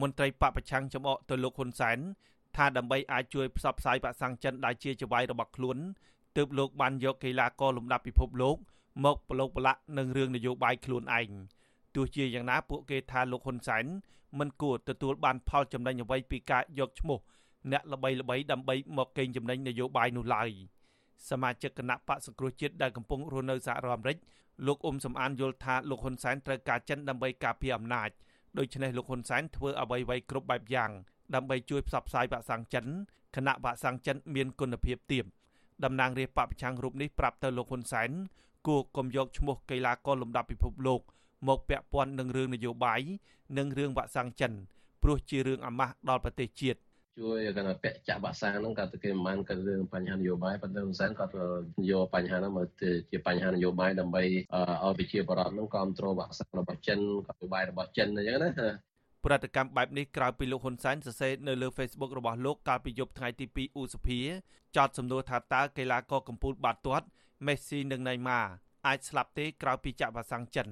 មន្ត្រីបពប្រឆាំងចំអកទៅលោកហ៊ុនសែនថាដើម្បីអាចជួយផ្សព្វផ្សាយវ៉ាក់សាំងចិនដែលជាចវាយរបស់ខ្លួនទើបលោកបានយកកីឡាករលំដាប់ពិភពលោក មកប្រឡូកប្រឡាក់នឹងរឿងនយោបាយខ្លួនឯងទោះជាយ៉ាងណាពួកគេថាលោកហ៊ុនសែនមិនគួរទទួលបានផលចំណេញអ្វីពីការយកឈ្មោះអ្នកល្បីល្បីដើម្បីមកកេងចំណេញនយោបាយនោះឡើយសមាជិកគណៈបកសង្គ្រោះជាតិដែលកំពុងរស់នៅសហរដ្ឋអាមេរិកលោកអ៊ុំសំអានយល់ថាលោកហ៊ុនសែនត្រូវការចិនដើម្បីការពារអំណាច ដូច្នេះលោកហ៊ុនសែនធ្វើអ្វីៗគ្រប់បែបយ៉ាងដើម្បីជួយផ្សព្វផ្សាយវ៉ាក់សាំងចិនគណៈវ៉ាក់សាំងចិនមានគុណភាពទាបតំណាងរាជបពប្រឆាំងរូបនេះប្រាប់ទៅលោកហ៊ុនសែនគួរកុំយកឈ្មោះកីឡាករលំដាប់ពិភពលោកមកពាក់ព័ន្ធនឹងរឿងនយោបាយនិងរឿងវ៉ាក់សាំងចិនព្រោះជារឿងអាម៉ាស់ដល់ប្រទេសជាតិ ជួយគាត់ពាក់ចាក់វ៉ាក់សាំងហ្នឹងគាត់ទៅគេមិនបានគាត់រឿងបញ្ហានយោបាយប៉ុន្តែហ៊ុនសែនគាត់យកបញ្ហាហ្នឹងមកជាបញ្ហានយោបាយដើម្បីឲ្យប្រជាពលរដ្ឋហ្នឹងគ្រប់គ្រងវ៉ាក់សាំងរបស់ចិនគាត់យោបាយរបស់ចិនអញ្ចឹងណាប្រតិកម្មបែបនេះក្រោយពីលោកហ៊ុនសែនសរសេរនៅលើ Facebook របស់លោកកាលពីយប់ថ្ងៃទី2ឧសភាចោទសំណួរថាតើកីឡាករកំពូលបាល់ទាត់មេស៊ីនិងណេម៉ាអាចស្លាប់ទេក្រោយពីចាក់វ៉ាក់សាំងចិន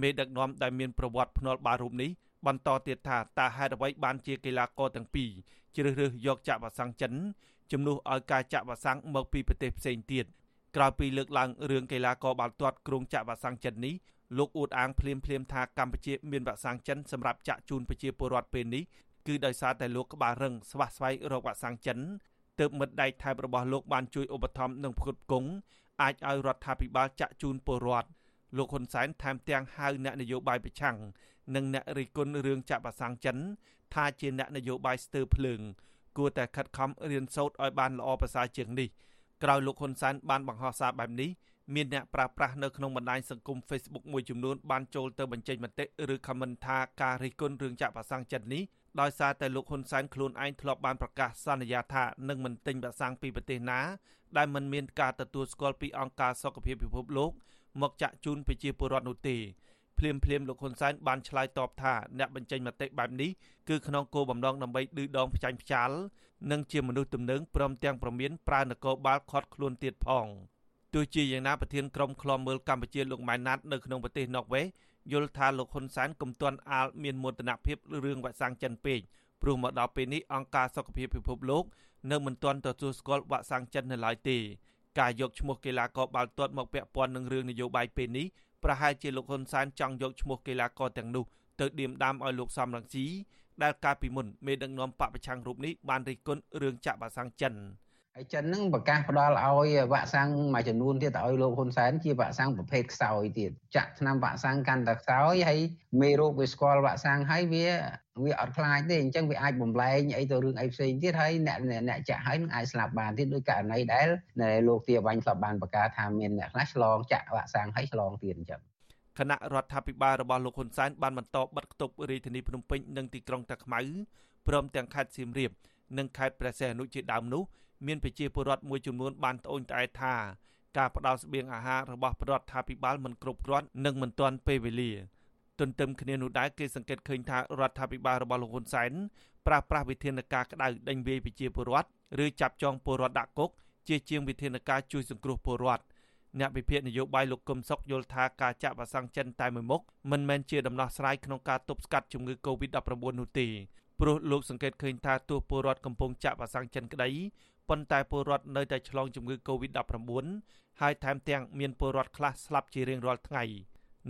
មេដឹកនាំដែលមានប្រវត្តិភ្នាល់បាល់រូបនេះ បន្តទៀតថាតើហេតុអ្វីបានជាកីឡាករទាំងពីរជ្រើសរើសយកចាក់វ៉ាក់សាំងចិនជំនួសឲ្យការចាក់វ៉ាក់សាំងមកពីប្រទេសផ្សេងទៀតក្រោយពីលើកឡើងរឿងកីឡាករបាល់ទាត់គ្រងចាក់វ៉ាក់សាំងចិននេះលោកអួតអាងភ្លាមភ្លាមថាកម្ពុជាមានវ៉ាក់សាំងចិនសម្រាប់ចាក់ជូនប្រជាពលរដ្ឋពេលនេះគឺដោយសារតែលោកក្បាលរឹងស្វះស្វែងរកវ៉ាក់សាំងចិនទើបមិត្តដៃថៃរបស់លោកបានជួយឧបត្ថម្ភនិងផ្គត់ផ្គង់អាចឲ្យរដ្ឋាភិបាលចាក់ជូនពលរដ្ឋលោកហ៊ុនសែនថែមទាំងហៅអ្នកនយោបាយប្រឆាំង និងអ្នករិះគន់រឿងចាក់វ៉ាក់សាំងចិន ថាជាអ្នកនយោបាយស្ទើរភ្លើង គួរតែខិតខំរៀនសូត្រឲ្យបានល្អប្រសើរជាងនេះក្រោយលោកហ៊ុនសែនបានបង្ហោះសារបែបនេះមានអ្នកប្រើប្រាស់នៅក្នុងបណ្ដាញសង្គម Facebook មួយចំនួនបានចូលទៅបញ្ចេញមតិឬ comment ថាការរិះគន់រឿងចាក់វ៉ាក់សាំងចិននេះដោយសារតែលោកហ៊ុនសែនខ្លួនឯងធ្លាប់បានប្រកាសសន្យាថានឹងមិនទិញវ៉ាក់សាំងពីប្រទេសណា ដែលមិនមានការទទួលស្គាល់ពីអង្គការសុខភាពពិភពលោក មកចាក់ជូនប្រជាពលរដ្ឋនោះទេ ភ្លាមភ្លាមលោកហ៊ុនសែនបានឆ្លើយតបថាអ្នកបញ្ចេញមតិបែបនេះគឺក្នុងគោលបំណងដើម្បីឌឺដងផ្ចាញ់ផ្ចាល់និងជាមនុស្សទំនើងព្រមទាំងប្រមានប្រើនគរបាលខាត់ខ្លួនទៀតផងទោះជាយ៉ាងណាប្រធានក្រុមឃ្លាំមើលកម្ពុជាលោកម៉ែនណាតនៅក្នុងប្រទេសណ័រវេសយល់ថាលោកហ៊ុនសែនគំទាន់អាលមានមោទនភាពរឿងវ៉ាក់សាំងចិនពេកព្រោះមកដល់ពេលនេះអង្គការសុខភាពពិភពលោកនៅមិនទាន់ទទួលស្គាល់វ៉ាក់សាំងចិននៅឡើយទេការយកឈ្មោះកីឡាករបាល់ទាត់មកពាក់ព័ន្ធនឹងរឿងនយោបាយពេលនេះ ប្រហែលជាលោកហ៊ុនសែនចង់យកឈ្មោះកីឡាករទាំងនោះទៅឌៀមដាមឲ្យលោកសំរងស៊ីដែលកាលពីមុនមេដឹកនាំបពប្រឆាំងរូបនេះបានរិះគន់រឿងចាក់វ៉ាក់សាំងចិន ហើយចិនហ្នឹងប្រកាសផ្ដល់ឲ្យវ៉ាក់សាំងមួយចំនួនទៀតឲ្យលោកហ៊ុនសែនជាវ៉ាក់សាំងប្រភេទខ្សោយទៀតចាក់ឆ្នាំវ៉ាក់សាំងកាន់តែខ្សោយហើយមេរោគវាស្គាល់វ៉ាក់សាំងហើយវាវាអត់ខ្លាចទេអញ្ចឹងវាអាចបំលែងអីទៅរឿងអីផ្សេងទៀតហើយអ្នកអ្នកចាក់ហើយនឹងអាចស្លាប់បានទៀតដោយករណីដែលលោកទាវ៉ាញ់ធ្លាប់បានប្រកាសថាមានអ្នកខ្លះឆ្លងចាក់វ៉ាក់សាំងហើយឆ្លងទៀតអញ្ចឹងគណៈរដ្ឋាភិបាលរបស់លោកហ៊ុនសែនបានបន្តបិទគប់រាជធានីភ្នំពេញនិងទីក្រុងតាខ្មៅព្រមទាំងខេត្តសៀមរាបនិងខេត្តព្រះសីហនុជាដើមនោះ មានប្រជាពលរដ្ឋមួយចំនួនបានត្អូញត្អែថាការផ្ដល់ស្បៀងអាហាររបស់រដ្ឋាភិបាលមិនគ្រប់គ្រាន់និងមិនទាន់ពេលវេលាទន្ទឹមគ្នានោះដែរគេសង្កេតឃើញថារដ្ឋាភិបាលរបស់លោកហ៊ុនសែនប្រាស្រ័យវិធានការក្តៅដេញវាយប្រជាពលរដ្ឋឬចាប់ចងពលរដ្ឋដាក់គុកជាជាងវិធានការជួយសង្គ្រោះពលរដ្ឋអ្នកវិភាគនយោបាយលោកកឹមសុខយល់ថាការចាក់វ៉ាក់សាំងចិនតែមួយមុខមិនមែនជាដំណោះស្រាយក្នុងការទប់ស្កាត់ជំងឺ Covid-19 នោះទេព្រោះលោកសង្កេតឃើញថាទោះពលរដ្ឋកំពុងចាក់វ៉ាក់សាំងចិនក្តី ប៉ុន្តែពលរដ្ឋនៅតែឆ្លងជំងឺ Covid-19 ហើយថែមទាំងមានពលរដ្ឋខ្លះស្លាប់ជារៀងរាល់ថ្ងៃ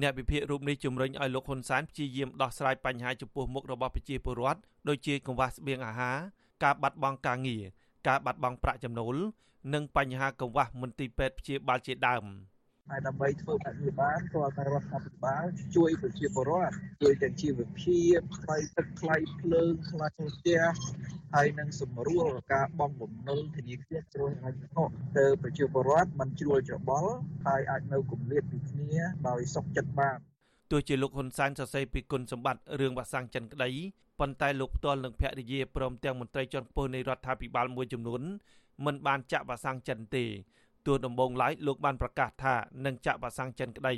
អ្នកវិភាគរូបនេះជំរុញឲ្យលោកហ៊ុនសែនព្យាយាមដោះស្រាយបញ្ហាចំពោះមុខរបស់ប្រជាពលរដ្ឋដូចជាកង្វះស្បៀងអាហារការបាត់បង់ការងារការបាត់បង់ប្រាក់ចំណូល និងបញ្ហាកង្វះមន្ទីរពេទ្យព្យាបាលជាដើម។ហើយដើម្បីធ្វើបែបនេះបានក៏តែរដ្ឋាភិបាលជួយប្រជាពលរដ្ឋជួយទាំងជីវភាពថ្លៃទឹកថ្លៃភ្លើងថ្លៃផ្ទះ ហើយនឹងសម្រួលការបង់បំណុលធនាគារជ្រុលហិរញ្ញវត្ថុទៅប្រជាពលរដ្ឋមិនជ្រួលច្របល់ហើយអាចនៅគម្លាតពីគ្នាដោយសុខចិត្តបានទោះជាលោកហ៊ុនសែនសរសេរពីគុណសម្បត្តិរឿងវាក់សាំងចិនក្តីប៉ុន្តែលោកផ្ទាល់នឹងភរិយាព្រមទាំងមន្ត្រីជាន់ខ្ពស់នៃរដ្ឋាភិបាលមួយចំនួនមិនបានចាក់វាក់សាំងចិនទេទោះដំបូងឡើយលោកបានប្រកាសថានឹងចាក់វ៉ាក់សាំងចិនក្តី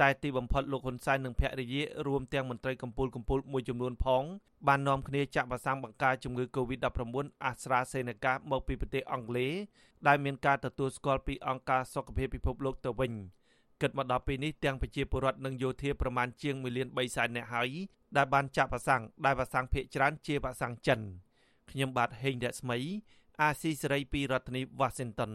តែទីបំផុតលោកហ៊ុនសែននិងភរិយារួមទាំងមន្ត្រីកម្ពុជាកម្ពុមួយចំនួនផង បាននាំគ្នាចាក់វ៉ាក់សាំងបង្ការជំងឺ Covid-19 AstraZeneca មកពីប្រទេសអង់គ្លេសដែលមានការទទួលស្គាល់ពីអង្គការសុខភាពពិភពលោកទៅវិញគិតមកដល់ពេលនេះទាំងប្រជាពលរដ្ឋនិងយោធាប្រមាណជាង1លាន3សែននាក់ហើយដែលបានចាក់វ៉ាក់សាំងដែលវ៉ាក់សាំងភាគច្រើនជាវ៉ាក់សាំងចិនខ្ញុំបាទហេងរស្មី អាស៊ីសេរីពីរដ្ឋធានី Washington